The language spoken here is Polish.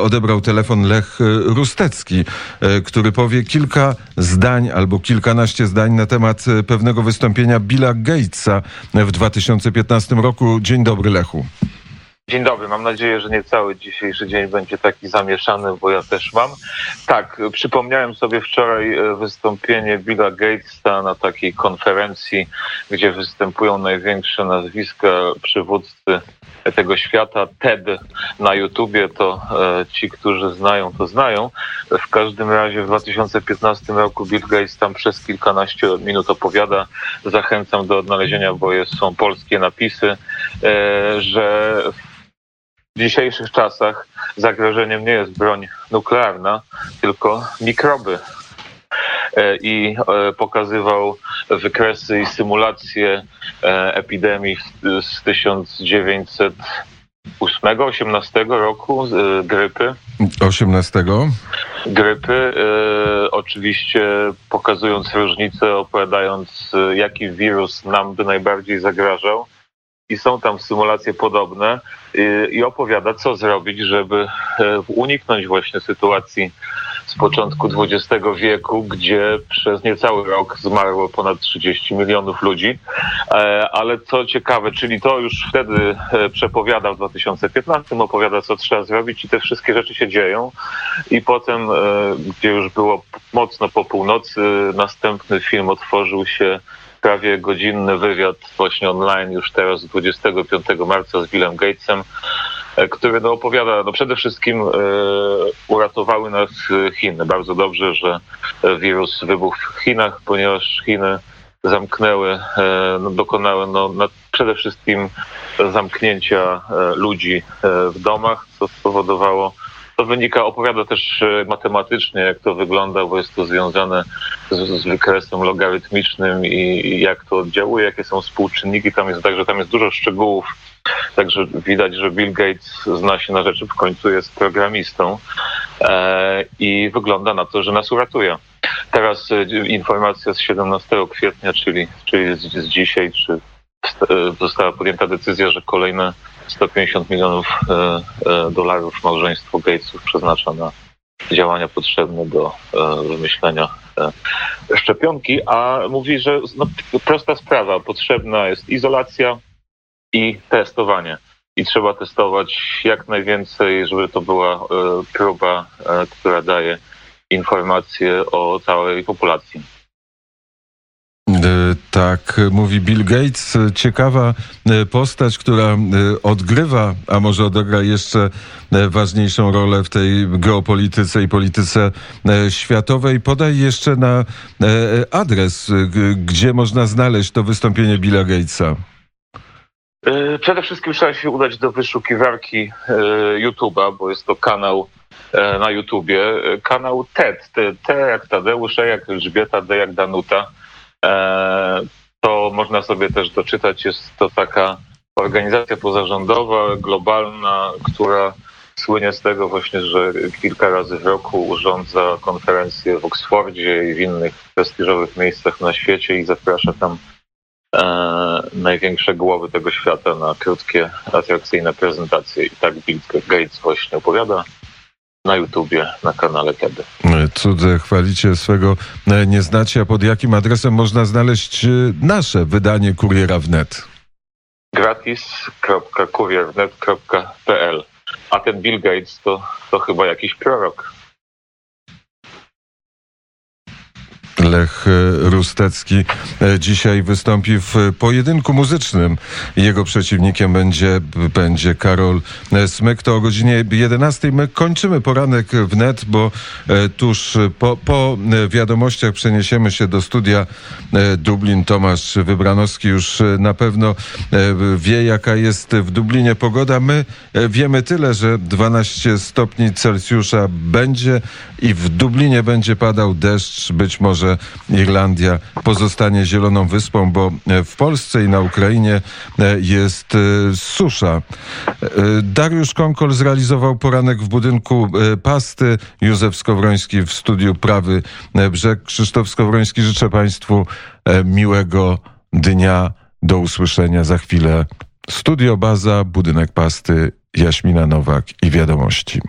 odebrał telefon Lech Rustecki, który powie kilka zdań albo kilkanaście zdań na temat pewnego wystąpienia Billa Gatesa w 2015 roku. Dzień dobry, Lechu. Dzień dobry, mam nadzieję, że nie cały dzisiejszy dzień będzie taki zamieszany, bo ja też mam. Tak, przypomniałem sobie wczoraj e, wystąpienie Billa Gatesa na takiej konferencji, gdzie występują największe nazwiska przywódcy tego świata, TED na YouTubie, to e, ci, którzy znają, to znają. W każdym razie w 2015 roku Bill Gates tam przez kilkanaście minut opowiada. Zachęcam do odnalezienia, bo jest, są polskie napisy, e, że w dzisiejszych czasach zagrożeniem nie jest broń nuklearna, tylko mikroby. E, I pokazywał wykresy i symulacje epidemii z 1908, 18 roku grypy. 18. Grypy, oczywiście pokazując różnice, opowiadając jaki wirus nam by najbardziej zagrażał i są tam symulacje podobne y, i opowiada, co zrobić, żeby e, uniknąć właśnie sytuacji z początku XX wieku, gdzie przez niecały rok zmarło ponad 30 milionów ludzi. E, ale co ciekawe, czyli to już wtedy e, przepowiada w 2015, opowiada, co trzeba zrobić i te wszystkie rzeczy się dzieją. I potem, gdzie już było mocno po północy, następny film otworzył się prawie godzinny wywiad właśnie online już teraz 25 marca z Billem Gatesem, e, który no, opowiada, no przede wszystkim e, uratowały nas Chiny. Bardzo dobrze, że wirus wybuchł w Chinach, ponieważ Chiny zamknęły, e, no, dokonały no, przede wszystkim zamknięcia e, ludzi w domach, co spowodowało to wynika, opowiada też e, matematycznie, jak to wygląda, bo jest to związane z, z wykresem logarytmicznym i, i, jak to oddziałuje, jakie są współczynniki. Tam jest także tam jest dużo szczegółów. Także widać, że Bill Gates zna się na rzeczy, w końcu jest programistą e, i wygląda na to, że nas uratuje. Teraz e, informacja z 17 kwietnia, czyli, czyli z, z dzisiaj, czy e, została podjęta decyzja, że kolejne 150 milionów e, e, dolarów małżeństwo Gatesów przeznacza na działania potrzebne do wymyślenia szczepionki, a mówi, że no, prosta sprawa, potrzebna jest izolacja i testowanie. I trzeba testować jak najwięcej, żeby to była próba, która daje informacje o całej populacji. E, tak, mówi Bill Gates. Ciekawa e, postać, która e, odgrywa, a może odegra jeszcze ważniejszą rolę w tej geopolityce i polityce światowej. Podaj jeszcze na adres, gdzie można znaleźć to wystąpienie Billa Gatesa. Przede wszystkim trzeba się udać do wyszukiwarki YouTube'a, bo jest to kanał na YouTubie. Kanał TED. T jak Tadeusz, E jak Elżbieta, D jak Danuta. E, to można sobie też doczytać. Jest to taka organizacja pozarządowa, globalna, która słynie z tego właśnie, że kilka razy w roku urządza konferencje w Oksfordzie i w innych prestiżowych miejscach na świecie i zaprasza tam e, największe głowy tego świata na krótkie, atrakcyjne prezentacje. I tak Bill Gates właśnie opowiada na YouTubie, na kanale Kiedy. Cudze chwalicie swego e, nie znacie, a pod jakim adresem można znaleźć e, nasze wydanie Kuriera wnet? gratis.kurierwnet.pl A ten Bill Gates to, to chyba jakiś prorok. Lech Rustecki e, dzisiaj wystąpi w pojedynku muzycznym. Jego przeciwnikiem będzie, będzie Karol Smyk. To o godzinie 11. My kończymy poranek wnet, bo e, tuż po, po wiadomościach przeniesiemy się do studia e, Dublin. Tomasz Wybranowski już na pewno wie, jaka jest w Dublinie pogoda. My wiemy tyle, że 12 stopni Celsjusza będzie i w Dublinie będzie padał deszcz, być może Irlandia pozostanie zieloną wyspą, bo e, w Polsce i na Ukrainie e, jest e, susza. Dariusz Konkol zrealizował poranek w budynku Pasty. Józef Skowroński w studiu Prawy Brzeg. Krzysztof Skowroński, życzę Państwu miłego dnia. Do usłyszenia za chwilę. Studio Baza, budynek Pasty, Jaśmina Nowak i wiadomości.